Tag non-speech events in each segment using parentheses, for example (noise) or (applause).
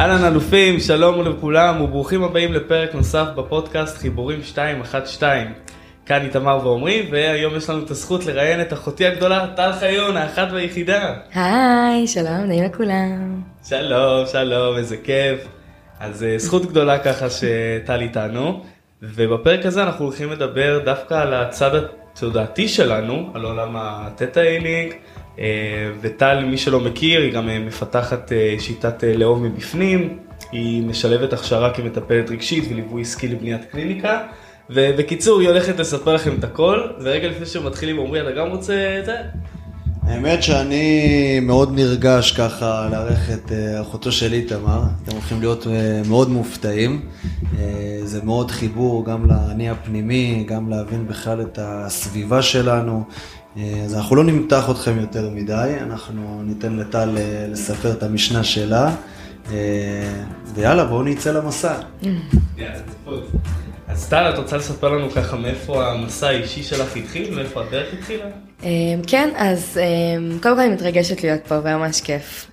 אהלן אלופים, שלום לכולם וברוכים הבאים לפרק נוסף בפודקאסט חיבורים 212. כאן איתמר ועומרי, והיום יש לנו את הזכות לראיין את אחותי הגדולה, טל חיון, האחת והיחידה. היי, שלום, נעים לכולם. שלום, שלום, איזה כיף. אז אה, זכות גדולה ככה שטל איתנו, ובפרק הזה אנחנו הולכים לדבר דווקא על הצד התודעתי שלנו, על עולם התטא הילינג, אה, וטל, מי שלא מכיר, היא גם אה, מפתחת שיטת לאום מבפנים, היא משלבת הכשרה כמטפלת רגשית וליווי עסקי לבניית קליניקה. ובקיצור, היא הולכת לספר לכם את הכל, ורגע לפני שמתחילים, עמרי, אתה גם רוצה את זה? האמת שאני מאוד נרגש ככה לארח את אה, אחותו של איתמר, אתם הולכים להיות אה, מאוד מופתעים. אה, זה מאוד חיבור גם לאני הפנימי, גם להבין בכלל את הסביבה שלנו. אז אנחנו לא נמתח אתכם יותר מדי, אנחנו ניתן לטל לספר את המשנה שלה, ויאללה, בואו נצא למסע. אז טל, את רוצה לספר לנו ככה מאיפה המסע האישי שלך התחיל, מאיפה הדרך התחילה? כן, אז קודם כל אני מתרגשת להיות פה, וממש כיף.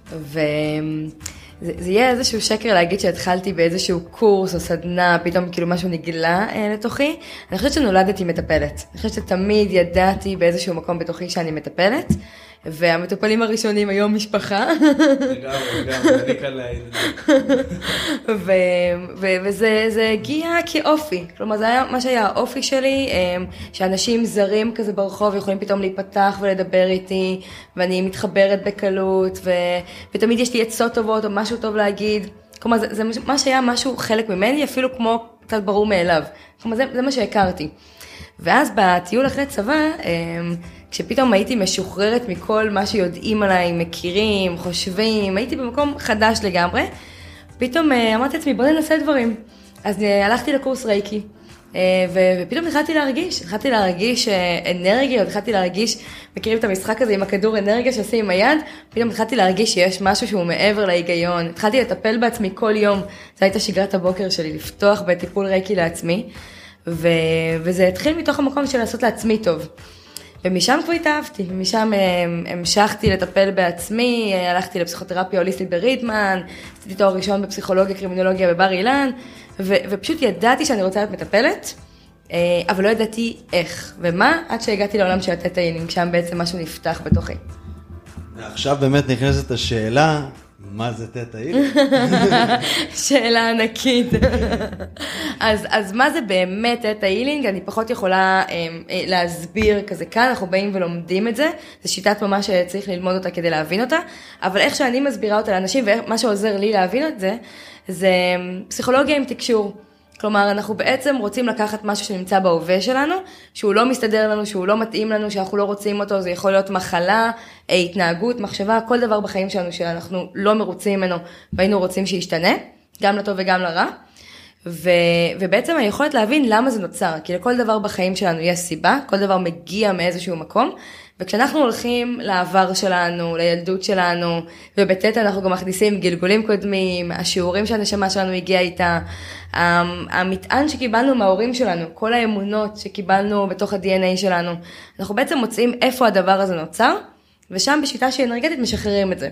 וזה יהיה איזשהו שקר להגיד שהתחלתי באיזשהו קורס או סדנה, פתאום כאילו משהו נגלה אה, לתוכי. אני חושבת שנולדתי מטפלת. אני חושבת שתמיד ידעתי באיזשהו מקום בתוכי שאני מטפלת. והמטופלים הראשונים היום משפחה. לגמרי, לגמרי, אני כאן להעיד את זה. וזה הגיע כאופי, כלומר זה היה מה שהיה האופי שלי, אמ, שאנשים זרים כזה ברחוב יכולים פתאום להיפתח ולדבר איתי, ואני מתחברת בקלות, ו... ותמיד יש לי עצות טובות או משהו טוב להגיד. כלומר זה, זה מה שהיה משהו חלק ממני, אפילו כמו קצת ברור מאליו. כלומר זה, זה מה שהכרתי. ואז בטיול אחרי צבא, אמ, כשפתאום הייתי משוחררת מכל מה שיודעים עליי, מכירים, חושבים, הייתי במקום חדש לגמרי, פתאום אה, אמרתי לעצמי בוא ננסה דברים. אז אה, הלכתי לקורס רייקי, אה, ופתאום התחלתי להרגיש, התחלתי להרגיש אנרגיות, התחלתי להרגיש, מכירים את המשחק הזה עם הכדור אנרגיה שעושים עם היד, פתאום התחלתי להרגיש שיש משהו שהוא מעבר להיגיון, התחלתי לטפל בעצמי כל יום, זו הייתה שגרת הבוקר שלי, לפתוח בטיפול רייקי לעצמי, ו... וזה התחיל מתוך המקום של לעשות לעצמי טוב. ומשם כבר התאהבתי, ומשם אה, המשכתי לטפל בעצמי, אה, הלכתי לפסיכותרפיה הוליסטית בריטמן, עשיתי תואר ראשון בפסיכולוגיה קרימינולוגיה בבר אילן, ו- ופשוט ידעתי שאני רוצה להיות מטפלת, אה, אבל לא ידעתי איך ומה, עד שהגעתי לעולם של התטא הילינג, שם בעצם משהו נפתח בתוכי. ועכשיו באמת נכנסת השאלה, מה זה תטא הילינג? (laughs) שאלה ענקית. אז, אז מה זה באמת תטא הילינג? אני פחות יכולה אה, אה, להסביר כזה כאן, אנחנו באים ולומדים את זה. זו שיטת ממש שצריך ללמוד אותה כדי להבין אותה. אבל איך שאני מסבירה אותה לאנשים, ומה שעוזר לי להבין את זה, זה אמ, פסיכולוגיה עם תקשור. כלומר, אנחנו בעצם רוצים לקחת משהו שנמצא בהווה שלנו, שהוא לא מסתדר לנו, שהוא לא מתאים לנו, שאנחנו לא רוצים אותו, זה יכול להיות מחלה, אה, התנהגות, מחשבה, כל דבר בחיים שלנו שאנחנו לא מרוצים ממנו והיינו רוצים שישתנה, גם לטוב וגם לרע. ו, ובעצם היכולת להבין למה זה נוצר, כי לכל דבר בחיים שלנו יש סיבה, כל דבר מגיע מאיזשהו מקום, וכשאנחנו הולכים לעבר שלנו, לילדות שלנו, ובטט אנחנו גם מכניסים גלגולים קודמים, השיעורים שהנשמה שלנו הגיעה איתה, המטען שקיבלנו מההורים שלנו, כל האמונות שקיבלנו בתוך ה-DNA שלנו, אנחנו בעצם מוצאים איפה הדבר הזה נוצר, ושם בשיטה שהיא אנרגטית משחררים את זה.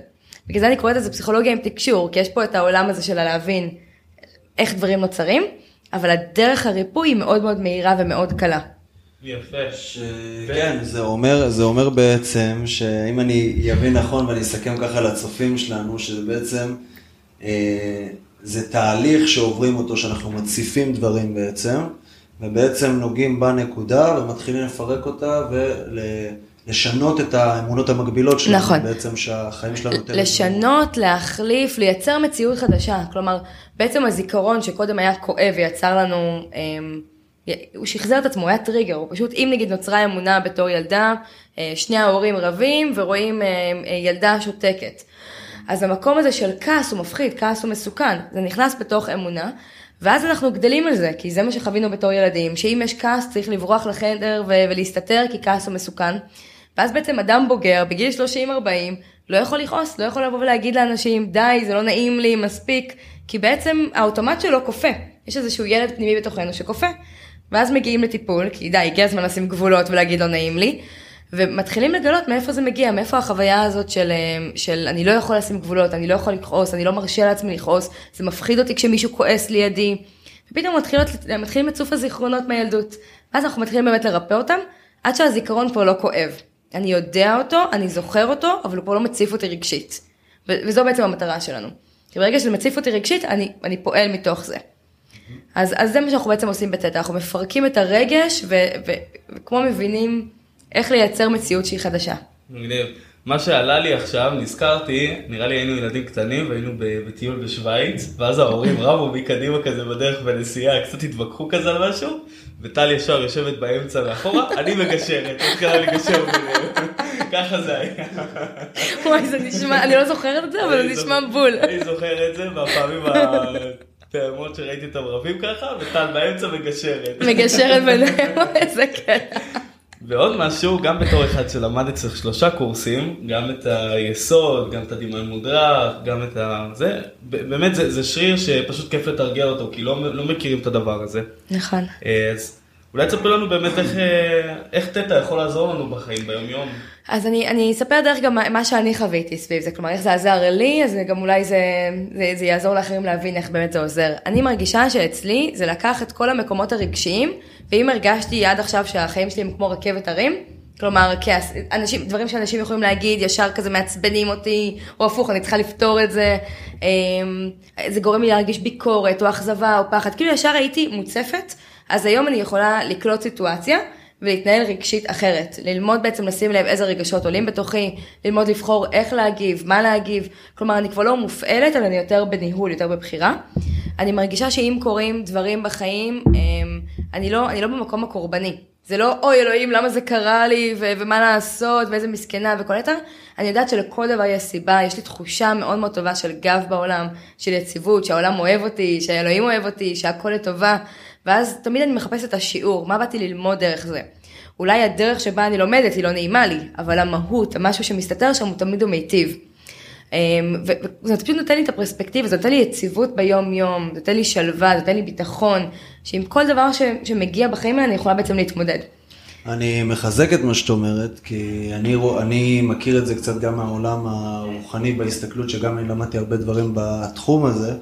בגלל זה אני קוראת לזה פסיכולוגיה עם תקשור, כי יש פה את העולם הזה של להבין איך דברים נוצרים, אבל הדרך הריפוי היא מאוד מאוד מהירה ומאוד קלה. יפה. ש... כן, זה אומר, זה אומר בעצם שאם אני אבין נכון ואני אסכם ככה לצופים שלנו, שזה בעצם, אה, זה תהליך שעוברים אותו, שאנחנו מציפים דברים בעצם, ובעצם נוגעים בנקודה ומתחילים לפרק אותה ולשנות את האמונות המקבילות שלנו. נכון. בעצם שהחיים שלנו יותר... לשנות, להחליף, לייצר מציאות חדשה. כלומר, בעצם הזיכרון שקודם היה כואב ויצר לנו... אה, הוא שחזר את עצמו, היה טריגר, הוא פשוט, אם נגיד נוצרה אמונה בתור ילדה, אה, שני ההורים רבים ורואים אה, אה, ילדה שותקת. אז המקום הזה של כעס הוא מפחיד, כעס הוא מסוכן, זה נכנס בתוך אמונה, ואז אנחנו גדלים על זה, כי זה מה שחווינו בתור ילדים, שאם יש כעס צריך לברוח לחדר ולהסתתר כי כעס הוא מסוכן. ואז בעצם אדם בוגר, בגיל 30-40, לא יכול לכעוס, לא יכול לבוא ולהגיד לאנשים, די, זה לא נעים לי, מספיק, כי בעצם האוטומט שלו כופה. יש איזשהו ילד פנימי בתוכנו שכופה. ואז מגיעים לטיפול, כי די, הגיע הזמן לשים גבולות ולהגיד לא נעים לי. ומתחילים לגלות מאיפה זה מגיע, מאיפה החוויה הזאת של, אה, של אני לא יכול לשים גבולות, אני לא יכול לכעוס, אני לא מרשה לעצמי לכעוס, זה מפחיד אותי כשמישהו כועס לידי, ופתאום מתחילות, מתחילים לצוף הזיכרונות מהילדות, ואז אנחנו מתחילים באמת לרפא אותם, עד שהזיכרון כבר לא כואב. אני יודע אותו, אני זוכר אותו, אבל הוא כבר לא מציף אותי רגשית. וזו בעצם המטרה שלנו. כי ברגע שזה מציף אותי רגשית, אני, אני פועל מתוך זה. אז, אז זה מה שאנחנו בעצם עושים בטטה, אנחנו מפרקים את הרגש ו, ו, וכמו מבינים איך לייצר מציאות שהיא חדשה. מגניב. מה שעלה לי עכשיו, נזכרתי, נראה לי היינו ילדים קטנים והיינו בטיול בשוויץ, ואז ההורים רבו מקדימה כזה בדרך בנסיעה, קצת התווכחו כזה על משהו, וטל ישר יושבת באמצע מאחורה, אני מגשרת, איך קרה לגשר ביניהם, (laughs) ככה זה היה. וואי, זה נשמע, אני לא זוכרת את זה, אבל זה נשמע בול. אני זוכר את זה, והפעמים הפעמות שראיתי אותם רבים ככה, וטל באמצע מגשרת. מגשרת ביניהם, (laughs) איזה קטע. ועוד משהו, גם בתור אחד שלמד אצלך שלושה קורסים, גם את היסוד, גם את הדמיון מודרך, גם את ה... זה, באמת זה, זה שריר שפשוט כיף לתרגל אותו, כי לא, לא מכירים את הדבר הזה. נכון. אז אולי תספר לנו באמת איך, איך תטא יכול לעזור לנו בחיים ביום יום. אז אני, אני אספר דרך גם מה שאני חוויתי סביב זה, כלומר איך זה עזר לי, אז גם אולי זה, זה, זה יעזור לאחרים להבין איך באמת זה עוזר. אני מרגישה שאצלי זה לקח את כל המקומות הרגשיים, ואם הרגשתי עד עכשיו שהחיים שלי הם כמו רכבת הרים, כלומר, כעס, אנשים, דברים שאנשים יכולים להגיד, ישר כזה מעצבנים אותי, או הפוך, אני צריכה לפתור את זה, אמ, זה גורם לי להרגיש ביקורת, או אכזבה, או פחד, כאילו ישר הייתי מוצפת, אז היום אני יכולה לקלוט סיטואציה, ולהתנהל רגשית אחרת. ללמוד בעצם לשים לב איזה רגשות עולים בתוכי, ללמוד לבחור איך להגיב, מה להגיב. כלומר, אני כבר לא מופעלת, אבל אני יותר בניהול, יותר בבחירה. אני מרגישה שאם קורים דברים בחיים, אמ, אני לא, אני לא במקום הקורבני. זה לא, אוי אלוהים, למה זה קרה לי, ו- ומה לעשות, ואיזה מסכנה וכל היתר. אני יודעת שלכל דבר יש סיבה, יש לי תחושה מאוד מאוד טובה של גב בעולם, של יציבות, שהעולם אוהב אותי, שהאלוהים אוהב אותי, שהכל לטובה. ואז תמיד אני מחפשת את השיעור, מה באתי ללמוד דרך זה. אולי הדרך שבה אני לומדת היא לא נעימה לי, אבל המהות, המשהו שמסתתר שם הוא תמיד הוא מיטיב. אמ, וזה פשוט נותן לי את הפרספקטיבה, זה נותן לי יציבות ביום יום, זה נותן לי שלווה, זה נותן לי ביטחון, שעם כל דבר ש, שמגיע בחיים האלה אני יכולה בעצם להתמודד. אני מחזק את מה שאת אומרת, כי אני, אני מכיר את זה קצת גם מהעולם הרוחני בהסתכלות, שגם אני למדתי הרבה דברים בתחום הזה,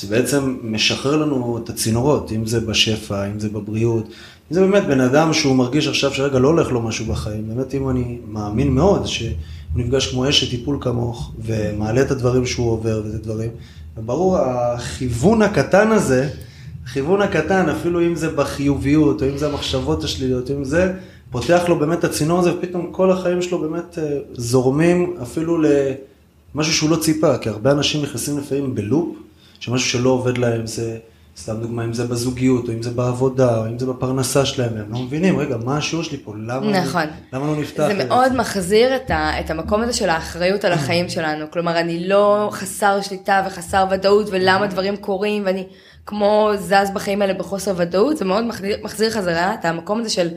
שבעצם משחרר לנו את הצינורות, אם זה בשפע, אם זה בבריאות, אם זה באמת בן אדם שהוא מרגיש עכשיו שרגע לא הולך לו משהו בחיים, באמת אם אני מאמין מאוד שהוא נפגש כמו אשת טיפול כמוך, ומעלה את הדברים שהוא עובר וזה דברים, וברור, הכיוון הקטן הזה, הכיוון הקטן, אפילו אם זה בחיוביות, או אם זה המחשבות השליליות, אם זה, פותח לו באמת את הצינור הזה, ופתאום כל החיים שלו באמת אה, זורמים אפילו למשהו שהוא לא ציפה, כי הרבה אנשים נכנסים לפעמים בלופ, שמשהו שלא עובד להם זה, סתם דוגמה, אם זה בזוגיות, או אם זה בעבודה, או אם זה בפרנסה שלהם, הם לא מבינים, רגע, מה השיעור שלי פה? למה, נכון. אני, למה לא נפתח? זה מאוד מחזיר את, ה, את המקום הזה של האחריות על החיים (clears throat) שלנו. כלומר, אני לא חסר שליטה וחסר ודאות, ולמה דברים קורים, ואני כמו זז בחיים האלה בחוסר ודאות, זה מאוד מחזיר, מחזיר חזרה את המקום הזה של,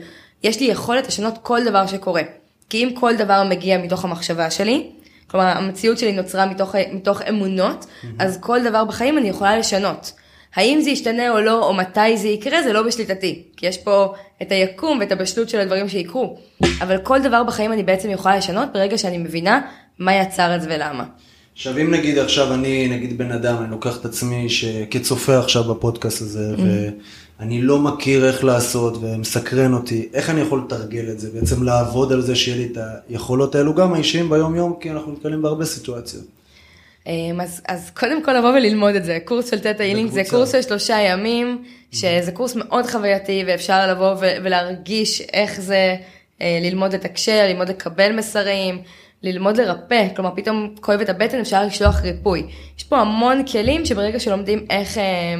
יש לי יכולת לשנות כל דבר שקורה. כי אם כל דבר מגיע מתוך המחשבה שלי, כלומר, המציאות שלי נוצרה מתוך, מתוך אמונות, mm-hmm. אז כל דבר בחיים אני יכולה לשנות. האם זה ישתנה או לא, או מתי זה יקרה, זה לא בשליטתי. כי יש פה את היקום ואת הבשלות של הדברים שיקרו. אבל כל דבר בחיים אני בעצם יכולה לשנות ברגע שאני מבינה מה יצר את זה ולמה. עכשיו אם נגיד עכשיו אני נגיד בן אדם, אני לוקח את עצמי כצופה עכשיו בפודקאסט הזה, mm-hmm. ואני לא מכיר איך לעשות ומסקרן אותי, איך אני יכול לתרגל את זה, בעצם לעבוד על זה שיהיה לי את היכולות האלו גם האישיים ביום יום, כי אנחנו נתקלים בהרבה סיטואציות. אמ, אז, אז קודם כל לבוא וללמוד את זה, קורס של תטא אילינג זה קורס של שלושה ימים, שזה קורס מאוד חווייתי ואפשר לבוא ולהרגיש איך זה אה, ללמוד לתקשר, ללמוד לקבל מסרים, ללמוד לרפא, כלומר פתאום כואבת הבטן אפשר לשלוח ריפוי. יש פה המון כלים שברגע שלומדים איך, אה,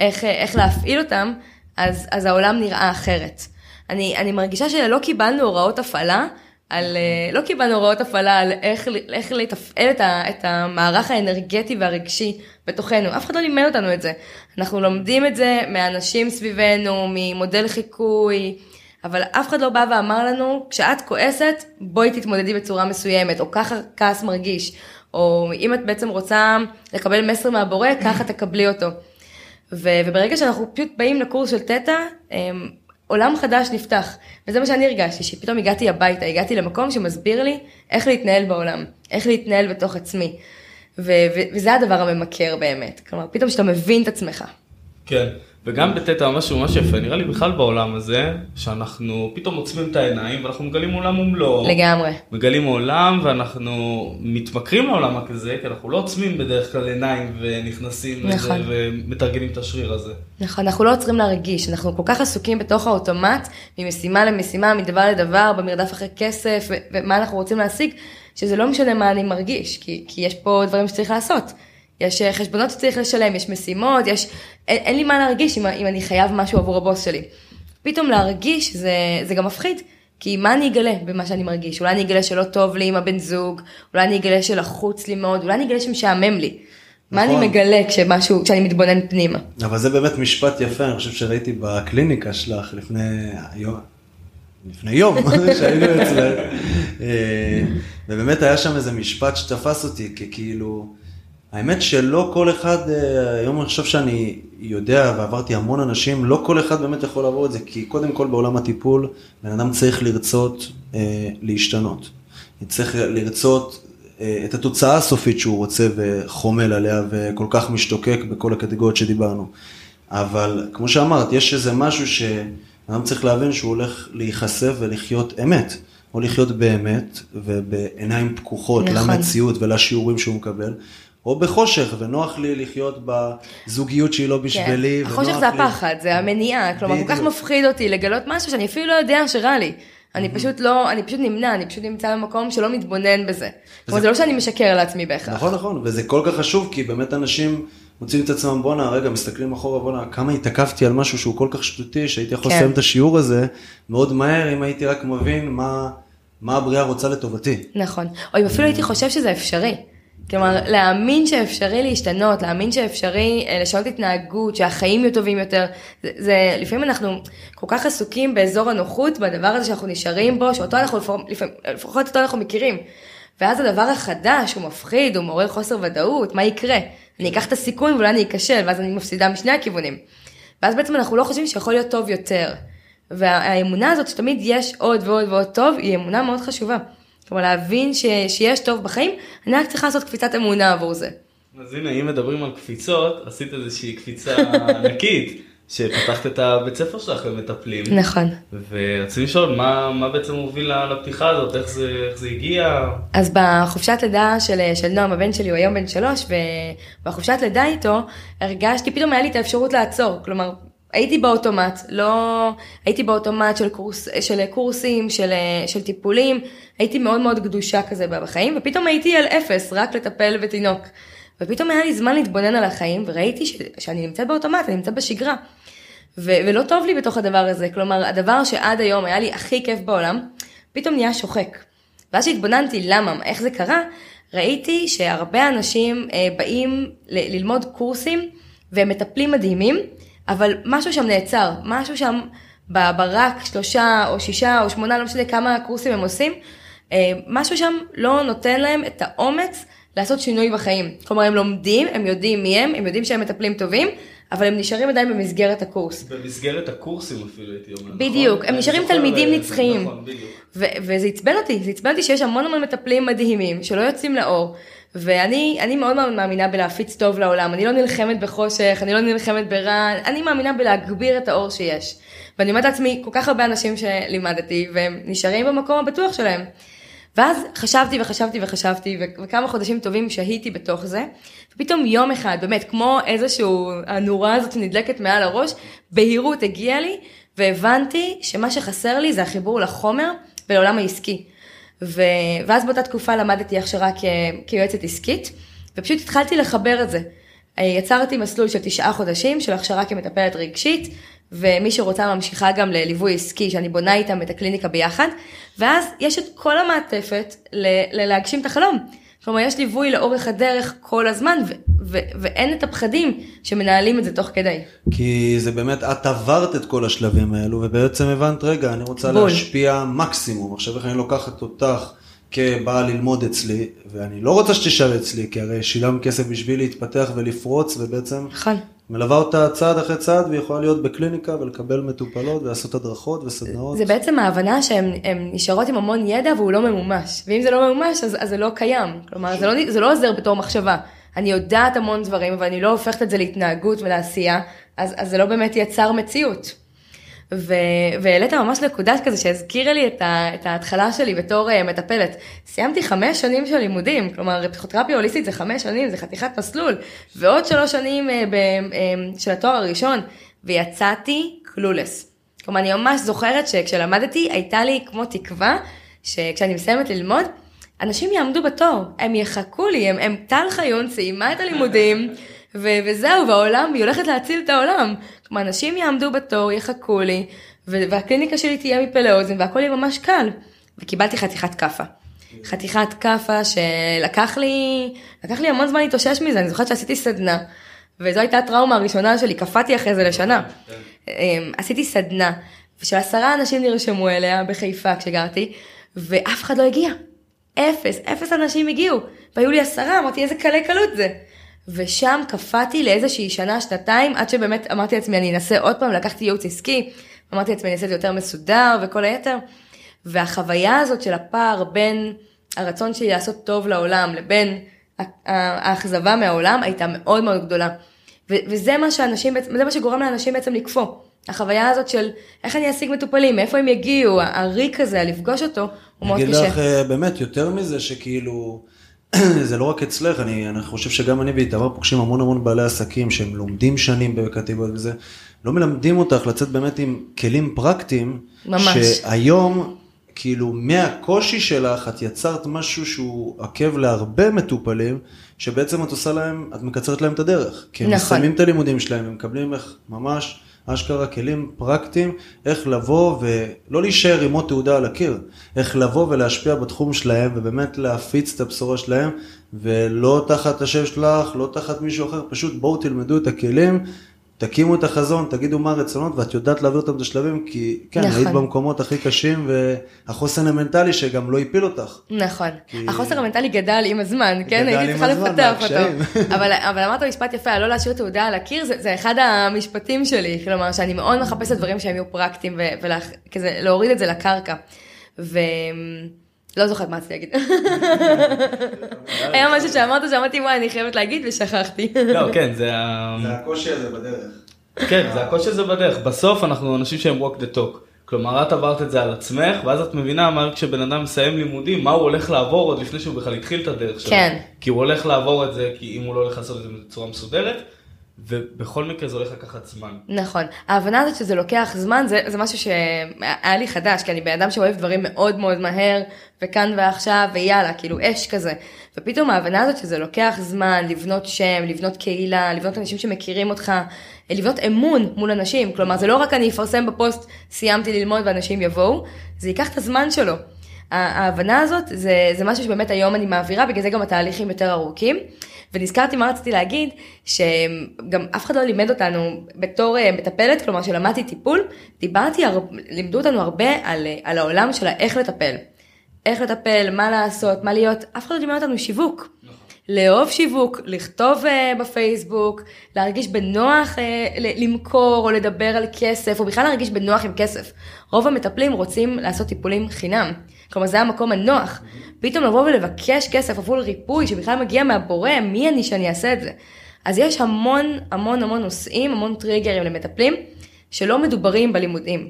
איך, איך להפעיל אותם, אז, אז העולם נראה אחרת. אני, אני מרגישה שלא קיבלנו הוראות הפעלה, על, אה, לא קיבלנו הוראות הפעלה על איך, איך לתפעל את, ה, את המערך האנרגטי והרגשי בתוכנו, אף אחד לא לימד אותנו את זה. אנחנו לומדים את זה מאנשים סביבנו, ממודל חיקוי, אבל אף אחד לא בא ואמר לנו, כשאת כועסת, בואי תתמודדי בצורה מסוימת, או ככה כעס מרגיש, או אם את בעצם רוצה לקבל מסר מהבורא, ככה תקבלי אותו. ו, וברגע שאנחנו פשוט באים לקורס של תטא, אמ, עולם חדש נפתח. וזה מה שאני הרגשתי, שפתאום הגעתי הביתה, הגעתי למקום שמסביר לי איך להתנהל בעולם, איך להתנהל בתוך עצמי. ו- ו- וזה הדבר הממכר באמת. כלומר, פתאום שאתה מבין את עצמך. כן, וגם בטטה משהו ממש יפה, נראה לי בכלל בעולם הזה, שאנחנו פתאום עוצמים את העיניים ואנחנו מגלים עולם ומלואו. לגמרי. מגלים עולם ואנחנו מתמכרים לעולם הזה, כי אנחנו לא עוצמים בדרך כלל עיניים ונכנסים לזה נכון. ומתרגלים את השריר הזה. נכון, אנחנו לא עוצרים להרגיש, אנחנו כל כך עסוקים בתוך האוטומט, ממשימה למשימה, מדבר לדבר, במרדף אחרי כסף, ומה אנחנו רוצים להשיג, שזה לא משנה מה אני מרגיש, כי, כי יש פה דברים שצריך לעשות. יש אה, חשבונות שצריך לשלם, יש משימות, יש... אין, אין לי מה להרגיש אם, אם אני חייב משהו עבור הבוס שלי. פתאום להרגיש זה, זה גם מפחיד, כי מה אני אגלה במה שאני מרגיש? אולי אני אגלה שלא טוב לי עם הבן זוג, אולי אני אגלה שלחוץ לי מאוד, אולי אני אגלה שמשעמם לי. מה נכון. אני מגלה כשמשהו, כשאני מתבונן פנימה? אבל זה באמת משפט יפה, אני חושב שראיתי בקליניקה שלך לפני יום, לפני יום (laughs) שהיינו אצלך, אה, ובאמת היה שם איזה משפט שתפס אותי, כי כאילו, האמת שלא כל אחד, אה, היום אני חושב שאני יודע ועברתי המון אנשים, לא כל אחד באמת יכול לעבור את זה, כי קודם כל בעולם הטיפול, בן אדם צריך לרצות אה, להשתנות. צריך לרצות אה, את התוצאה הסופית שהוא רוצה וחומל עליה וכל כך משתוקק בכל הקטגוריות שדיברנו. אבל כמו שאמרת, יש איזה משהו שאדם צריך להבין שהוא הולך להיחשף ולחיות אמת, או לחיות באמת ובעיניים פקוחות נכון. למציאות ולשיעורים שהוא מקבל, או בחושך, ונוח לי לחיות בזוגיות שהיא לא בשבילי. כן. החושך זה לי- הפחד, זה המניעה, כלומר כל כך. מפחיד אותי לגלות משהו שאני אפילו לא יודע שרע לי. אני פשוט לא, אני פשוט נמנע, אני פשוט נמצא במקום שלא מתבונן בזה. כלומר זה לא שאני משקר לעצמי בהכרח. נכון, נכון, וזה כל כך חשוב, כי באמת אנשים מוצאים את עצמם, בואנה, רגע, מסתכלים אחורה, בואנה, כמה התעכבתי על משהו שהוא כל כך שטותי, שהייתי יכול כן. לסיים את השיעור הזה מאוד מהר, אם הייתי רק מבין מה, מה הבריאה רוצה לטובתי. נכון. או אם אפילו הייתי חושב שזה אפשרי. כלומר, להאמין שאפשרי להשתנות, להאמין שאפשרי אה, לשנות התנהגות, שהחיים יהיו טובים יותר, זה, זה לפעמים אנחנו כל כך עסוקים באזור הנוחות, בדבר הזה שאנחנו נשארים בו, שאותו אנחנו לפעמים- לפחות אותו אנחנו מכירים. ואז הדבר החדש הוא מפחיד, הוא מעורר חוסר ודאות, מה יקרה? אני אקח את הסיכון ואולי אני אכשל, ואז אני מפסידה משני הכיוונים. ואז בעצם אנחנו לא חושבים שיכול להיות טוב יותר. והאמונה הזאת שתמיד יש עוד ועוד ועוד טוב, היא אמונה מאוד חשובה. כלומר להבין ש, שיש טוב בחיים, אני רק צריכה לעשות קפיצת אמונה עבור זה. אז הנה, אם מדברים על קפיצות, עשית איזושהי קפיצה (laughs) ענקית, שפתחת את הבית ספר שלך למטפלים. נכון. ורציתי לשאול, מה, מה בעצם הוביל לפתיחה הזאת, איך זה, איך זה הגיע? אז בחופשת לידה של, של נועם, הבן שלי הוא היום בן שלוש, ובחופשת לידה איתו, הרגשתי, פתאום היה לי את האפשרות לעצור. כלומר, הייתי באוטומט, לא... הייתי באוטומט של, קורס, של קורסים, של, של טיפולים, הייתי מאוד מאוד גדושה כזה בחיים, ופתאום הייתי על אפס, רק לטפל בתינוק. ופתאום היה לי זמן להתבונן על החיים, וראיתי ש, שאני נמצאת באוטומט, אני נמצאת בשגרה. ו- ולא טוב לי בתוך הדבר הזה, כלומר, הדבר שעד היום היה לי הכי כיף בעולם, פתאום נהיה שוחק. ואז שהתבוננתי למה, איך זה קרה, ראיתי שהרבה אנשים אה, באים ל- ללמוד קורסים והם מטפלים מדהימים, אבל משהו שם נעצר, משהו שם ברק שלושה או שישה או שמונה, לא משנה כמה קורסים הם עושים, אה, משהו שם לא נותן להם את האומץ לעשות שינוי בחיים. כלומר, הם לומדים, הם יודעים מי הם, הם יודעים שהם מטפלים טובים, אבל הם נשארים עדיין במסגרת הקורס. במסגרת הקורסים אפילו הייתי אומר. בדיוק, נכון? הם נשארים תלמידים אה, נצחיים. נכון, בדיוק. ו- וזה עצבן אותי, זה עצבן אותי שיש המון המון מטפלים מדהימים שלא יוצאים לאור. ואני אני מאוד מאמינה בלהפיץ טוב לעולם, אני לא נלחמת בחושך, אני לא נלחמת ברע, אני מאמינה בלהגביר את האור שיש. ואני אומרת לעצמי, כל כך הרבה אנשים שלימדתי, והם נשארים במקום הבטוח שלהם. ואז חשבתי וחשבתי וחשבתי, וכמה חודשים טובים שהיתי בתוך זה, ופתאום יום אחד, באמת, כמו איזשהו, הנורה הזאת שנדלקת מעל הראש, בהירות הגיעה לי, והבנתי שמה שחסר לי זה החיבור לחומר ולעולם העסקי. ו... ואז באותה תקופה למדתי הכשרה כ... כיועצת עסקית, ופשוט התחלתי לחבר את זה. יצרתי מסלול של תשעה חודשים של הכשרה כמטפלת רגשית, ומי שרוצה ממשיכה גם לליווי עסקי, שאני בונה איתם את הקליניקה ביחד, ואז יש את כל המעטפת ל... ללהגשים את החלום. כלומר, יש ליווי לאורך הדרך כל הזמן, ו... ו... ואין את הפחדים שמנהלים את זה תוך כדי. כי זה באמת, את עברת את כל השלבים האלו, ובעצם הבנת, רגע, אני רוצה בול. להשפיע מקסימום. עכשיו איך אני לוקחת אותך כבאה ללמוד אצלי, ואני לא רוצה שתשאל אצלי, כי הרי שילמת כסף בשביל להתפתח ולפרוץ, ובעצם נכון. מלווה אותה צעד אחרי צעד והיא יכולה להיות בקליניקה ולקבל מטופלות ולעשות הדרכות וסדנאות. זה בעצם ההבנה שהן הן נשארות עם המון ידע והוא לא ממומש. ואם זה לא ממומש, אז, אז זה לא קיים. כלומר, זה לא, זה לא עוזר בתור מחשבה. אני יודעת המון דברים, אבל אני לא הופכת את זה להתנהגות ולעשייה, אז, אז זה לא באמת יצר מציאות. והעלית ממש נקודה כזה שהזכירה לי את, ה- את ההתחלה שלי בתור uh, מטפלת. סיימתי חמש שנים של לימודים, כלומר פסיכותרפיה הוליסטית זה חמש שנים, זה חתיכת מסלול, ועוד שלוש שנים uh, ב- uh, של התואר הראשון, ויצאתי קלולס. כלומר אני ממש זוכרת שכשלמדתי הייתה לי כמו תקווה שכשאני מסיימת ללמוד, אנשים יעמדו בתור, הם יחכו לי, הם, הם טל חיון סיימה את הלימודים. ו- וזהו, והעולם, היא הולכת להציל את העולם. כלומר, אנשים יעמדו בתור, יחכו לי, ו- והקליניקה שלי תהיה מפה לאוזן, והכל יהיה ממש קל. וקיבלתי חתיכת כאפה. חתיכת כאפה שלקח לי, לקח לי המון זמן להתאושש מזה, אני זוכרת שעשיתי סדנה, וזו הייתה הטראומה הראשונה שלי, קפאתי אחרי זה לשנה. אמ, עשיתי סדנה, ושל עשרה אנשים נרשמו אליה בחיפה כשגרתי, ואף אחד לא הגיע. אפס, אפס אנשים הגיעו. והיו לי עשרה, אמרתי איזה קלי קלות זה. ושם קפאתי לאיזושהי שנה, שנתיים, עד שבאמת אמרתי לעצמי, אני אנסה עוד פעם, לקחתי ייעוץ עסקי, אמרתי לעצמי, אני אעשה את זה יותר מסודר וכל היתר. והחוויה הזאת של הפער בין הרצון שלי לעשות טוב לעולם לבין האכזבה מהעולם הייתה מאוד מאוד גדולה. וזה מה שאנשים, זה מה שגורם לאנשים בעצם לקפוא. החוויה הזאת של איך אני אשיג מטופלים, מאיפה הם יגיעו, הריק הזה, הלפגוש אותו, הוא מאוד קשה. אני אגיד לך אה, באמת, יותר מזה שכאילו, (clears throat) זה לא רק אצלך, אני, אני חושב שגם אני ואיתמר פוגשים המון המון בעלי עסקים שהם לומדים שנים בקטיבות וזה, לא מלמדים אותך לצאת באמת עם כלים פרקטיים, ממש. שהיום, כאילו, מהקושי שלך, את יצרת משהו שהוא עקב להרבה מטופלים, שבעצם את עושה להם, את מקצרת להם את הדרך. כי הם נכון. מסיימים את הלימודים שלהם, הם מקבלים איך ממש... אשכרה כלים פרקטיים, איך לבוא ולא להישאר עם עוד תעודה על הקיר, איך לבוא ולהשפיע בתחום שלהם ובאמת להפיץ את הבשורה שלהם, ולא תחת השם שלך, לא תחת מישהו אחר, פשוט בואו תלמדו את הכלים, תקימו את החזון, תגידו מה הרצונות, ואת יודעת להעביר אותם את השלבים, כי כן, נכון. היית במקומות הכי קשים, והחוסן המנטלי שגם לא הפיל אותך. נכון. כי- החוסר המנטלי גדל עם הזמן, כן? הייתי צריכה לפתח. אותו. (laughs) אבל, אבל אמרת משפט יפה, לא להשאיר תעודה על הקיר, זה, זה אחד המשפטים שלי. כלומר, שאני מאוד מחפשת דברים שהם יהיו פרקטיים, וכזה להוריד את זה לקרקע. ו... לא זוכרת מה רציתי להגיד. (laughs) היה משהו שאמרת שאמרתי, וואי, אני חייבת להגיד ושכחתי. (laughs) לא, כן, זה. הקושי הזה בדרך. כן, זה הקושי הזה בדרך. בסוף אנחנו אנשים שהם walk the talk. כלומר, את עברת את זה על עצמך, ואז את מבינה מה כשבן אדם מסיים לימודים, מה הוא הולך לעבור עוד לפני שהוא בכלל התחיל את הדרך שלו. כן. כי הוא הולך לעבור את זה, כי אם הוא לא הולך לעשות את זה בצורה מסודרת, ובכל מקרה זה הולך לקחת זמן. נכון. ההבנה הזאת שזה לוקח זמן, זה, זה משהו שהיה לי חדש, כי אני בן אדם שאוהב דברים מאוד מאוד מהר, וכאן ועכשיו, ויאללה, כאילו אש כזה. ופתאום ההבנה הזאת שזה לוקח זמן לבנות שם, לבנות קהילה, לבנות אנשים שמכירים אותך, לבנות אמון מול אנשים. כלומר, זה לא רק אני אפרסם בפוסט, סיימתי ללמוד ואנשים יבואו, זה ייקח את הזמן שלו. ההבנה הזאת זה, זה משהו שבאמת היום אני מעבירה, בגלל זה גם התהליכים יותר ארוכים. ונזכרתי מה רציתי להגיד, שגם אף אחד לא לימד אותנו בתור אה, מטפלת, כלומר שלמדתי טיפול, דיברתי, הר... לימדו אותנו הרבה על, אה, על העולם של איך לטפל. איך לטפל, מה לעשות, מה להיות, אף אחד לא לימד אותנו שיווק. לאהוב שיווק, לכתוב uh, בפייסבוק, להרגיש בנוח uh, למכור או לדבר על כסף, או בכלל להרגיש בנוח עם כסף. רוב המטפלים רוצים לעשות טיפולים חינם. כלומר, זה המקום הנוח. פתאום לבוא ולבקש כסף עבור ריפוי שבכלל מגיע מהבורא, מי אני שאני אעשה את זה? אז יש המון המון המון נושאים, המון טריגרים למטפלים, שלא מדוברים בלימודים.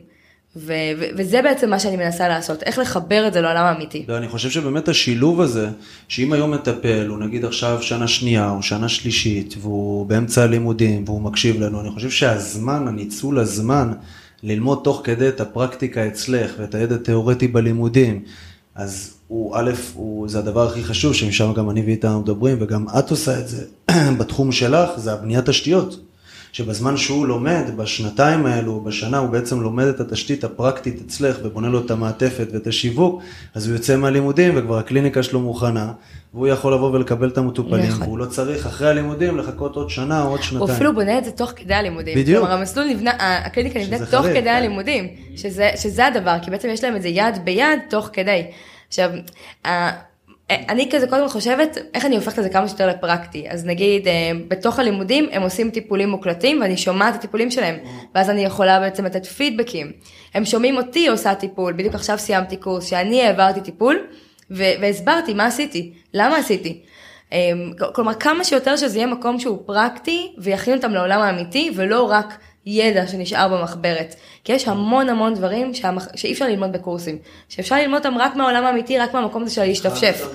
ו- ו- וזה בעצם מה שאני מנסה לעשות, איך לחבר את זה לעולם האמיתי. לא, אני חושב שבאמת השילוב הזה, שאם היום מטפל, הוא נגיד עכשיו שנה שנייה או שנה שלישית, והוא באמצע הלימודים והוא מקשיב לנו, אני חושב שהזמן, הניצול הזמן, ללמוד תוך כדי את הפרקטיקה אצלך ואת הידע התיאורטי בלימודים, אז הוא, א', הוא, זה הדבר הכי חשוב, שמשם גם אני ואיתה מדברים, וגם את עושה את זה (clears throat) בתחום שלך, זה הבניית תשתיות. שבזמן שהוא לומד, בשנתיים האלו, בשנה, הוא בעצם לומד את התשתית הפרקטית אצלך ובונה לו את המעטפת ואת השיווק, אז הוא יוצא מהלימודים וכבר הקליניקה שלו מוכנה, והוא יכול לבוא ולקבל את המטופלים, נכון. והוא לא צריך אחרי הלימודים לחכות עוד שנה או עוד שנתיים. הוא אפילו בונה את זה תוך כדי הלימודים. בדיוק. כלומר, המסלול נבנה, הקליניקה נבנית תוך חריג, כדי כן. הלימודים, שזה, שזה הדבר, כי בעצם יש להם את זה יד ביד תוך כדי. עכשיו, ה- אני כזה קודם חושבת איך אני הופכת את זה כמה שיותר לפרקטי אז נגיד אה, בתוך הלימודים הם עושים טיפולים מוקלטים ואני שומעת את הטיפולים שלהם ואז אני יכולה בעצם לתת פידבקים הם שומעים אותי עושה טיפול בדיוק עכשיו סיימתי קורס שאני העברתי טיפול והסברתי מה עשיתי למה עשיתי. אה, כלומר כמה שיותר שזה יהיה מקום שהוא פרקטי ויכין אותם לעולם האמיתי ולא רק ידע שנשאר במחברת. כי יש המון המון דברים שהמח... שאי אפשר ללמוד בקורסים. שאפשר ללמוד אותם רק מהעולם האמיתי, רק מהמקום הזה של להשתפשף.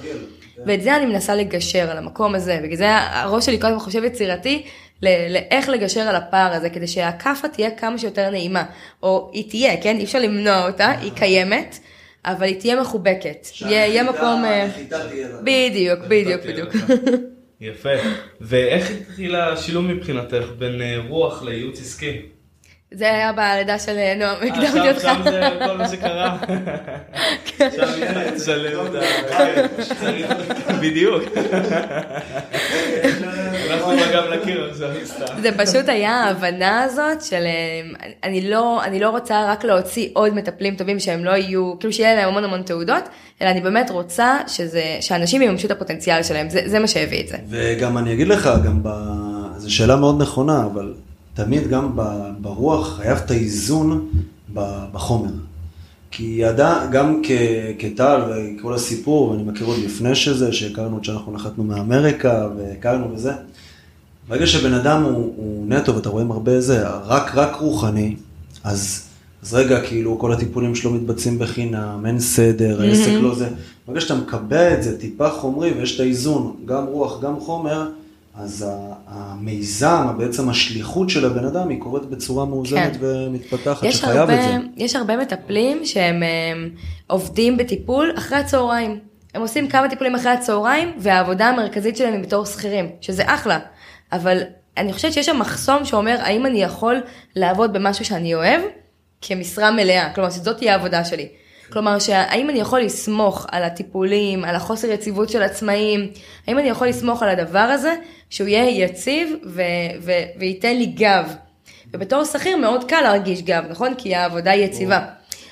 ואת זה אני מנסה לגשר על המקום הזה. בגלל זה הראש שלי קודם חושב יצירתי, לאיך לגשר על הפער הזה, כדי שהכאפה תהיה כמה שיותר נעימה. או היא תהיה, כן? אי אפשר למנוע אותה, היא קיימת. אבל היא תהיה מחובקת. יהיה מקום... אה, בדיוק, בדיוק, בדיוק. יפה. ואיך התחיל השילוב מבחינתך בין אה, רוח לייעוץ עסקי? זה היה בלידה של אה, נועם, הקדמתי אותך. עכשיו זה כל מה שקרה. עכשיו היא תשלם את ה... בדיוק. אנחנו בגב לקיר עכשיו סתם. זה פשוט היה ההבנה הזאת של אני לא, אני לא רוצה רק להוציא עוד מטפלים טובים שהם לא יהיו, כאילו שיהיה להם המון המון תעודות, אלא אני באמת רוצה שזה, שאנשים יממשו את הפוטנציאל שלהם, זה, זה מה שהביא את זה. וגם אני אגיד לך, גם ב... זו שאלה מאוד נכונה, אבל תמיד גם ברוח חייב את האיזון בחומר. כי ידע, גם כטל וכל הסיפור, ואני מכיר עוד לפני שזה, שהכרנו עוד שאנחנו נחתנו מאמריקה והכרנו וזה, ברגע שבן אדם הוא, הוא נטו, ואתה רואים הרבה זה, רק, רק רוחני, אז, אז רגע, כאילו, כל הטיפולים שלו מתבצעים בחינם, אין סדר, mm-hmm. העסק לא זה. ברגע שאתה מקבע את זה טיפה חומרי, ויש את האיזון, גם רוח, גם חומר, אז המיזם, בעצם השליחות של הבן אדם, היא קורית בצורה מאוזנת כן. ומתפתחת, שחייב הרבה, את זה. יש הרבה מטפלים שהם הם, עובדים בטיפול אחרי הצהריים. הם עושים כמה טיפולים אחרי הצהריים, והעבודה המרכזית שלהם היא בתור שכירים, שזה אחלה. אבל אני חושבת שיש שם מחסום שאומר, האם אני יכול לעבוד במשהו שאני אוהב, כמשרה מלאה. כלומר, שזאת תהיה העבודה שלי. כלומר, האם אני יכול לסמוך על הטיפולים, על החוסר יציבות של עצמאים, האם אני יכול לסמוך על הדבר הזה, שהוא יהיה יציב ו- ו- וייתן לי גב. ובתור שכיר מאוד קל להרגיש גב, נכון? כי העבודה היא יציבה.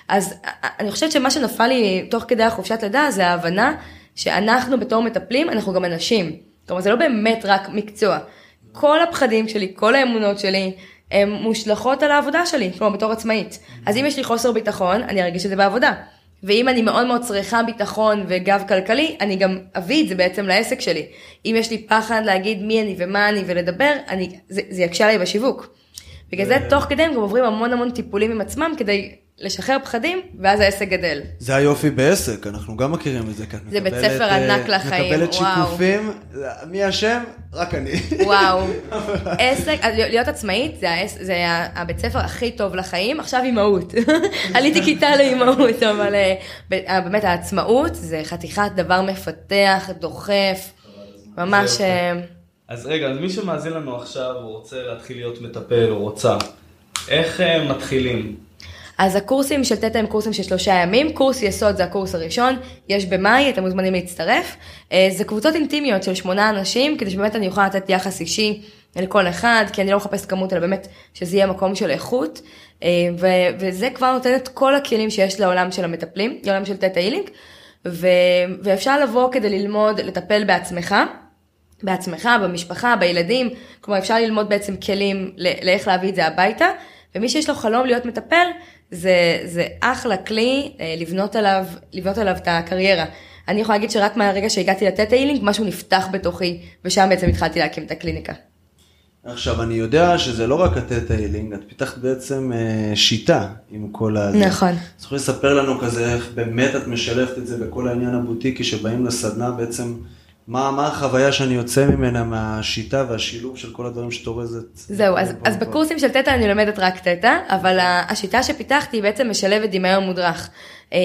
אז אני חושבת שמה שנפל לי תוך כדי החופשת לידה זה ההבנה שאנחנו בתור מטפלים, אנחנו גם אנשים. כלומר, זה לא באמת רק מקצוע. כל הפחדים שלי, כל האמונות שלי, הן מושלכות על העבודה שלי, כלומר בתור עצמאית. אז אם יש לי חוסר ביטחון, אני ארגיש את זה בעבודה. ואם אני מאוד מאוד צריכה ביטחון וגב כלכלי, אני גם אביא את זה בעצם לעסק שלי. אם יש לי פחד להגיד מי אני ומה אני ולדבר, אני, זה, זה יקשה עליי בשיווק. בגלל זה תוך כדי הם גם עוברים המון המון טיפולים עם עצמם כדי לשחרר פחדים, ואז העסק גדל. זה היופי בעסק, אנחנו גם מכירים את זה, כי את זה בית ספר ענק אה, לחיים, מקבלת שיקופים, מי אשם? רק אני. וואו, (laughs) עסק, להיות עצמאית זה, זה הבית ספר הכי טוב לחיים, עכשיו אימהות. (laughs) עליתי כיתה לאימהות, אבל אה, באמת העצמאות זה חתיכת דבר מפתח, דוחף, ממש... אה, אז רגע, אז מי שמאזין לנו עכשיו, הוא רוצה להתחיל להיות מטפל, הוא רוצה. איך מתחילים? אז הקורסים של תטא הם קורסים של שלושה ימים, קורס יסוד זה הקורס הראשון, יש במאי, אתם מוזמנים להצטרף. אה, זה קבוצות אינטימיות של שמונה אנשים, כדי שבאמת אני אוכל לתת יחס אישי לכל אחד, כי אני לא מחפשת כמות, אלא באמת שזה יהיה מקום של איכות. אה, ו- וזה כבר נותן את כל הכלים שיש לעולם של המטפלים, לעולם של תטא הילינג, ו- ואפשר לבוא כדי ללמוד לטפל בעצמך. בעצמך, במשפחה, בילדים, כלומר אפשר ללמוד בעצם כלים לאיך להביא את זה הביתה, ומי שיש לו חלום להיות מטפל, זה, זה אחלה כלי אה, לבנות עליו, לבנות עליו את הקריירה. אני יכולה להגיד שרק מהרגע שהגעתי לתת איילינג, משהו נפתח בתוכי, ושם בעצם התחלתי להקים את הקליניקה. עכשיו, אני יודע שזה לא רק התת איילינג, את פיתחת בעצם אה, שיטה עם כל ה... נכון. את יכולה לספר לנו כזה איך באמת את משלבת את זה בכל העניין הבוטיקי, שבאים לסדנה בעצם... מה, מה החוויה שאני יוצא ממנה מהשיטה והשילוב של כל הדברים שאת אורזת? זהו, אז, אז בקורסים של תטא אני לומדת רק תטא, אבל השיטה שפיתחתי היא בעצם משלבת דמיון מודרך. אמ,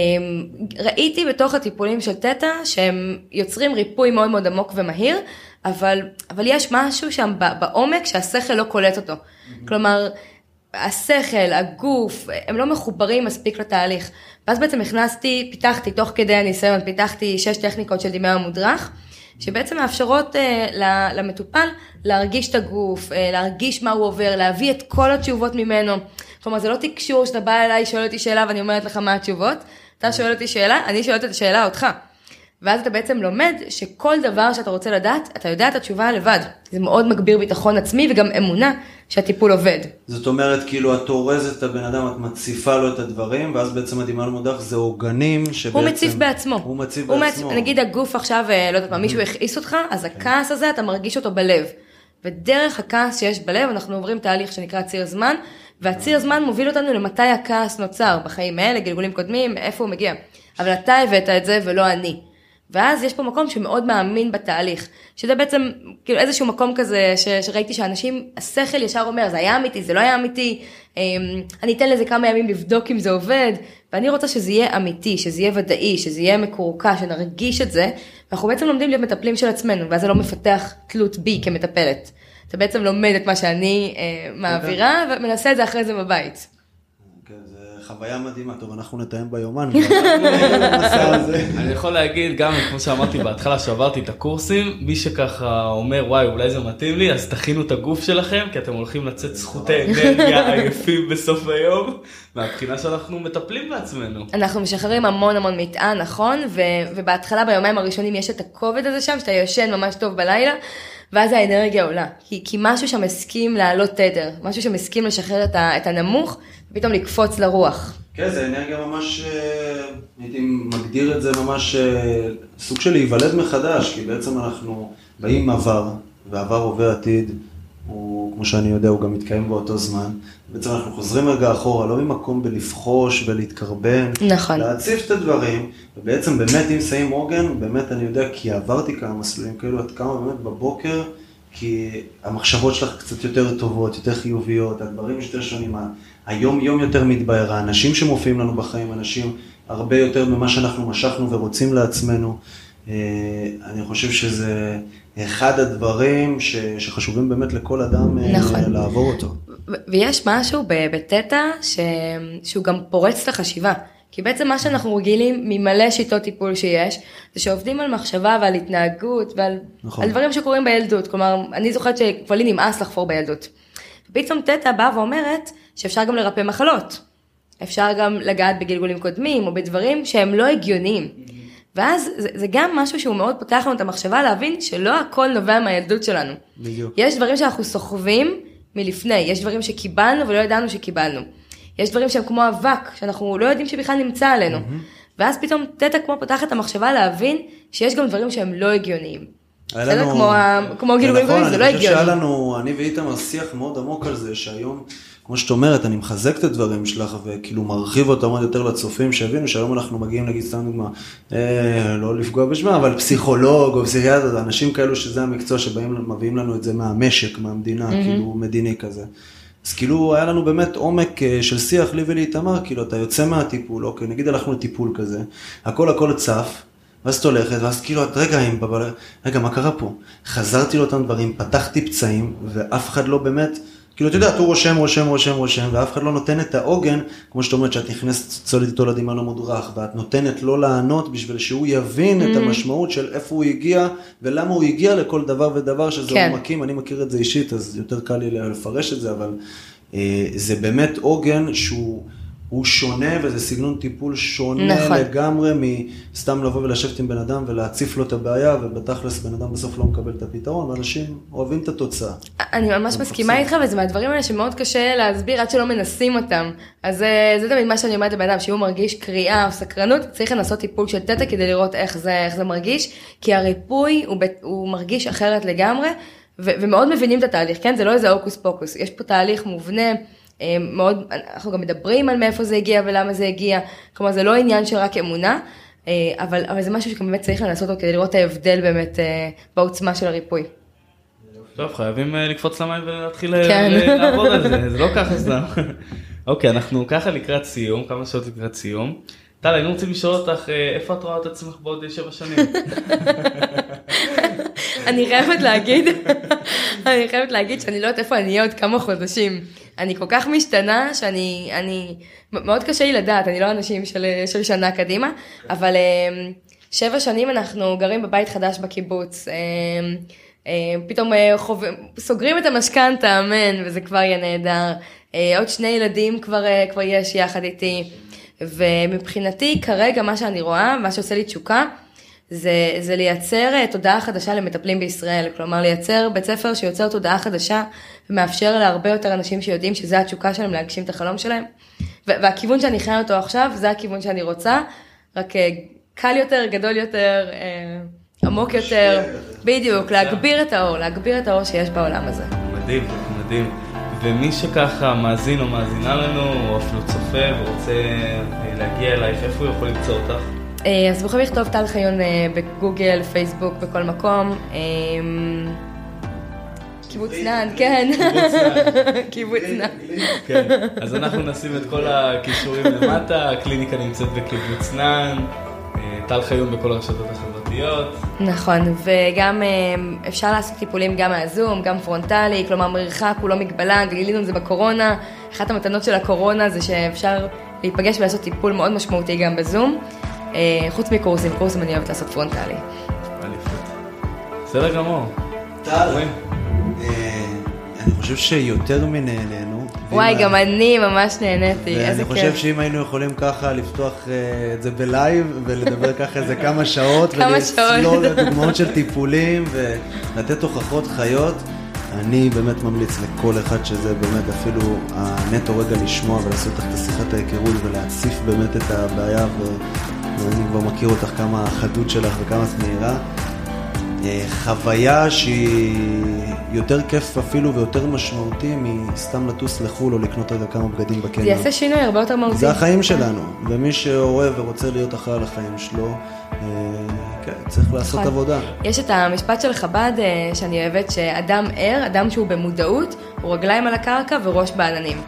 ראיתי בתוך הטיפולים של תטא שהם יוצרים ריפוי מאוד מאוד עמוק ומהיר, אבל, אבל יש משהו שם בעומק שהשכל לא קולט אותו. כלומר, השכל, הגוף, הם לא מחוברים מספיק לתהליך. ואז בעצם הכנסתי, פיתחתי, תוך כדי הניסיון, פיתחתי שש טכניקות של דמיון מודרך. שבעצם מאפשרות uh, למטופל להרגיש את הגוף, uh, להרגיש מה הוא עובר, להביא את כל התשובות ממנו. כלומר, זה לא תקשור שאתה בא אליי, שואל אותי שאלה ואני אומרת לך מה התשובות. אתה שואל אותי שאלה, אני שואלת את השאלה אותך. ואז אתה בעצם לומד שכל דבר שאתה רוצה לדעת, אתה יודע את התשובה לבד. זה מאוד מגביר ביטחון עצמי וגם אמונה שהטיפול עובד. זאת אומרת, כאילו את אורזת את הבן אדם, את מציפה לו את הדברים, ואז בעצם על מודעות זה עוגנים שבעצם... הוא מציף בעצמו. הוא מציף הוא בעצמו. מצ... נגיד הגוף עכשיו, אה, לא יודעת מה, מישהו הכעיס אותך, אז הכעס הזה, אתה מרגיש אותו בלב. ודרך הכעס שיש בלב, אנחנו עוברים תהליך שנקרא ציר זמן, והציר זמן מוביל אותנו למתי הכעס נוצר, בחיים האלה, גלגולים קודמים, איפה הוא מגיע. אבל אתה הבאת את זה ולא אני. ואז יש פה מקום שמאוד מאמין בתהליך, שזה בעצם כאילו איזשהו מקום כזה ש, שראיתי שאנשים, השכל ישר אומר, זה היה אמיתי, זה לא היה אמיתי, אמ, אני אתן לזה כמה ימים לבדוק אם זה עובד, ואני רוצה שזה יהיה אמיתי, שזה יהיה ודאי, שזה יהיה מקורקע, שנרגיש את זה, ואנחנו בעצם לומדים להיות מטפלים של עצמנו, ואז זה לא מפתח תלות בי כמטפלת. אתה בעצם לומד את מה שאני אה, מעבירה, ומנסה את זה אחרי זה בבית. כן, זה חוויה מדהימה. טוב, אנחנו נתאם ביומן. (laughs) אני יכול להגיד גם כמו שאמרתי בהתחלה שעברתי את הקורסים מי שככה אומר וואי אולי זה מתאים לי אז תכינו את הגוף שלכם כי אתם הולכים לצאת זכותי (laughs) אנרגיה עייפים בסוף היום מהבחינה שאנחנו מטפלים בעצמנו. אנחנו משחררים המון המון מטען, נכון? ובהתחלה ביומיים הראשונים יש את הכובד הזה שם, שאתה ישן ממש טוב בלילה, ואז האנרגיה עולה. כי, כי משהו שם הסכים לעלות תדר, משהו שם הסכים לשחרר את, ה- את הנמוך, ופתאום לקפוץ לרוח. כן, זה אנרגיה ממש, אה, הייתי מגדיר את זה ממש אה, סוג של להיוולד מחדש, כי בעצם אנחנו באים עבר, ועבר הווה עתיד, הוא, כמו שאני יודע, הוא גם מתקיים באותו זמן. בעצם אנחנו חוזרים רגע אחורה, לא ממקום בלבחוש ולהתקרבן, נכון. להציף את הדברים, ובעצם באמת אם שמים עוגן, באמת אני יודע, כי עברתי כמה מסלולים כאלו, את קמה באמת בבוקר, כי המחשבות שלך קצת יותר טובות, יותר חיוביות, הדברים יותר שונים, ה- היום-יום יותר מתבהר, האנשים שמופיעים לנו בחיים, אנשים הרבה יותר ממה שאנחנו משכנו ורוצים לעצמנו. אה, אני חושב שזה אחד הדברים ש, שחשובים באמת לכל אדם אה, נכון. לעבור אותו. ויש משהו ב- בתטא ש... שהוא גם פורץ את החשיבה. כי בעצם מה שאנחנו רגילים ממלא שיטות טיפול שיש, זה שעובדים על מחשבה ועל התנהגות ועל נכון. על דברים שקורים בילדות. כלומר, אני זוכרת שכבר לי נמאס לחפור בילדות. ופתאום תטא באה ואומרת שאפשר גם לרפא מחלות. אפשר גם לגעת בגלגולים קודמים או בדברים שהם לא הגיוניים. ואז זה, זה גם משהו שהוא מאוד פותח לנו את המחשבה להבין שלא הכל נובע מהילדות שלנו. בדיוק. יש דברים שאנחנו סוחבים מלפני, יש דברים שקיבלנו ולא ידענו שקיבלנו. יש דברים שהם כמו אבק, שאנחנו לא יודעים שבכלל נמצא עלינו. ואז פתאום תטא כמו פותחת את המחשבה להבין שיש גם דברים שהם לא הגיוניים. בסדר? לנו- כמו כמו זה גילגולים נכון, קודמים, זה לא אני חושב הגיוני. שהיה לנו, אני ואיתמר שיח מאוד עמוק על זה, שהיום, כמו שאת אומרת, אני מחזק את הדברים שלך, וכאילו מרחיב אותם עוד יותר לצופים, שיבינו שהיום אנחנו מגיעים, נגיד, סתם דוגמה, אה, לא לפגוע בשמה, אבל פסיכולוג או פסיכיאטר, אנשים כאלו שזה המקצוע שבאים, מביאים לנו את זה מהמשק, מהמדינה, כאילו מדיני כזה. אז כאילו היה לנו באמת עומק אה, של שיח לי ולאיתמר, כאילו אתה יוצא מהטיפול, אוקיי, נגיד הלכנו לטיפול כזה, הכל הכל צף, ואז את הולכת, ואז כאילו את רגע, עם, רגע, מה קרה פה? חזרתי לאותם דברים, פתחתי פצעים, ואף אחד לא באמת, כאילו, את יודעת, הוא רושם, רושם, רושם, רושם, ואף אחד לא נותן את העוגן, כמו שאת אומרת, שאת נכנסת, צולדת איתו לדמיון המודרך, ואת נותנת לו לענות בשביל שהוא יבין את המשמעות של איפה הוא הגיע, ולמה הוא הגיע לכל דבר ודבר, שזה כן. עומקים, אני מכיר את זה אישית, אז יותר קל לי לפרש את זה, אבל אה, זה באמת עוגן שהוא... הוא שונה וזה סגנון טיפול שונה נכון. לגמרי מסתם לבוא ולשבת עם בן אדם ולהציף לו את הבעיה ובתכלס בן אדם בסוף לא מקבל את הפתרון ואנשים אוהבים את התוצאה. אני ממש מסכימה. איתך, וזה מהדברים האלה שמאוד קשה להסביר עד שלא מנסים אותם. אז אה, זה תמיד מה שאני אומרת לבן אדם, שאם הוא מרגיש קריאה או סקרנות, צריך לנסות טיפול של תטא כדי לראות איך זה, איך זה מרגיש, כי הריפוי הוא, הוא מרגיש אחרת לגמרי, ו- ומאוד מבינים את התהליך, כן? זה לא איזה הוקוס פוקוס, יש פה תהליך מובנה. אה, מאוד, אנחנו גם מדברים על מאיפה זה הגיע ולמה זה הגיע, כלומר זה לא עניין של רק אמונה, אה, אבל, אבל זה משהו שגם באמת צריך לנסות אותו כדי לראות את ההבדל באמת אה, בעוצמה של הריפוי. טוב חייבים אה, לקפוץ למים ולהתחיל כן. (laughs) לעבוד על זה זה לא ככה סתם. (laughs) אוקיי אנחנו ככה לקראת סיום כמה שעות לקראת סיום. טל היינו רוצים לשאול אותך איפה את רואה את עצמך בעוד שבע שנים. (laughs) אני חייבת להגיד, אני חייבת להגיד שאני לא יודעת איפה אני אהיה עוד כמה חודשים. אני כל כך משתנה שאני, אני, מאוד קשה לי לדעת, אני לא אנשים של, של שנה קדימה, אבל אה, שבע שנים אנחנו גרים בבית חדש בקיבוץ. אה, אה, פתאום אה, חוב... סוגרים את המשכנתה, אמן, וזה כבר יהיה נהדר. אה, עוד שני ילדים כבר, אה, כבר יש יחד איתי. ומבחינתי כרגע מה שאני רואה, מה שעושה לי תשוקה, זה, זה לייצר אה, תודעה חדשה למטפלים בישראל, כלומר לייצר בית ספר שיוצר תודעה חדשה ומאפשר להרבה יותר אנשים שיודעים שזה התשוקה שלהם להגשים את החלום שלהם. והכיוון שאני חיה אותו עכשיו, זה הכיוון שאני רוצה, רק אה, קל יותר, גדול יותר, אה, עמוק יותר, בדיוק, להגביר את האור, להגביר את האור שיש בעולם הזה. מדהים, מדהים. ומי שככה מאזין או מאזינה לנו, או אפילו צופה ורוצה להגיע אלייך, איפה הוא יכול למצוא אותך? אה, אז יכולים לכתוב טל חיון אה, בגוגל, פייסבוק, בכל מקום. אה, קיבוץ נען, כן. קיבוץ (laughs) נען. כן, אז אנחנו נשים את כל הכישורים למטה, הקליניקה נמצאת בקיבוץ נען, טל חיון בכל הרשתות החברתיות. נכון, וגם אפשר לעשות טיפולים גם מהזום, גם פרונטלי, כלומר מרחק הוא לא מגבלה, גילינו את זה בקורונה. אחת המתנות של הקורונה זה שאפשר להיפגש ולעשות טיפול מאוד משמעותי גם בזום. אה, חוץ מקורסים, קורסים אני אוהבת לעשות פרונטלי. בסדר גמור. טל, אה, אני חושב שיותר מנהנינו. וואי, גם אני ממש נהניתי, איזה כיף. ואני חושב שאם היינו יכולים ככה לפתוח אה, את זה בלייב ולדבר ככה איזה כמה שעות. כמה שעות. ולצלול דוגמאות של טיפולים ולתת הוכחות חיות. אני באמת ממליץ לכל אחד שזה באמת אפילו הנטו רגע לשמוע ולעשות את שיחת ההיכרות ולהציף באמת את הבעיה ואני כבר מכיר אותך כמה החדות שלך וכמה את מהירה. אה, חוויה שהיא יותר כיף אפילו ויותר משמעותי מסתם לטוס לחו"ל או לקנות רגע כמה בגדים בקניון. זה יעשה שינוי הרבה יותר מהותי. זה החיים שלנו, ומי שאוהב ורוצה להיות אחראי על החיים שלו, אה, כן, צריך לעשות נכון. עבודה. יש את המשפט של חב"ד אה, שאני אוהבת, שאדם ער, אדם שהוא במודעות, הוא רגליים על הקרקע וראש בעננים.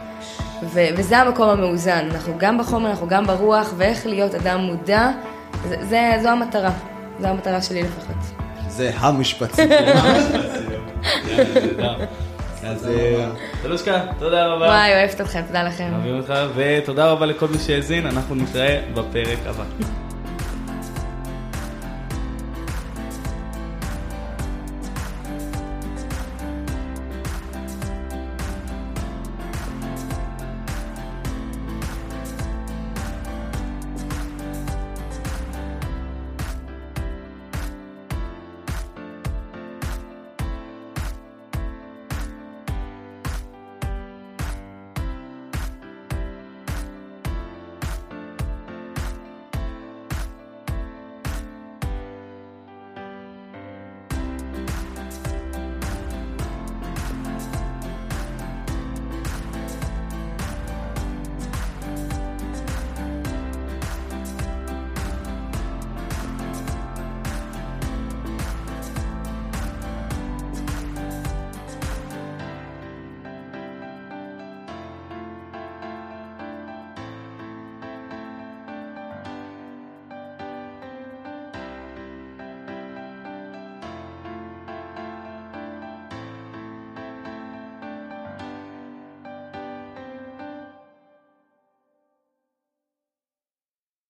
ו- וזה המקום המאוזן, אנחנו גם בחומר, אנחנו גם ברוח, ואיך להיות אדם מודע, זה, זה, זו המטרה, זו המטרה שלי לפחות. זה המשפט סיפור. (laughs) אז תלושקה, אה, תודה רבה. וואי, אוהבת אתכם, תודה לכם. אוהבים אותך, ותודה רבה לכל מי שהאזין, אנחנו נתראה בפרק הבא.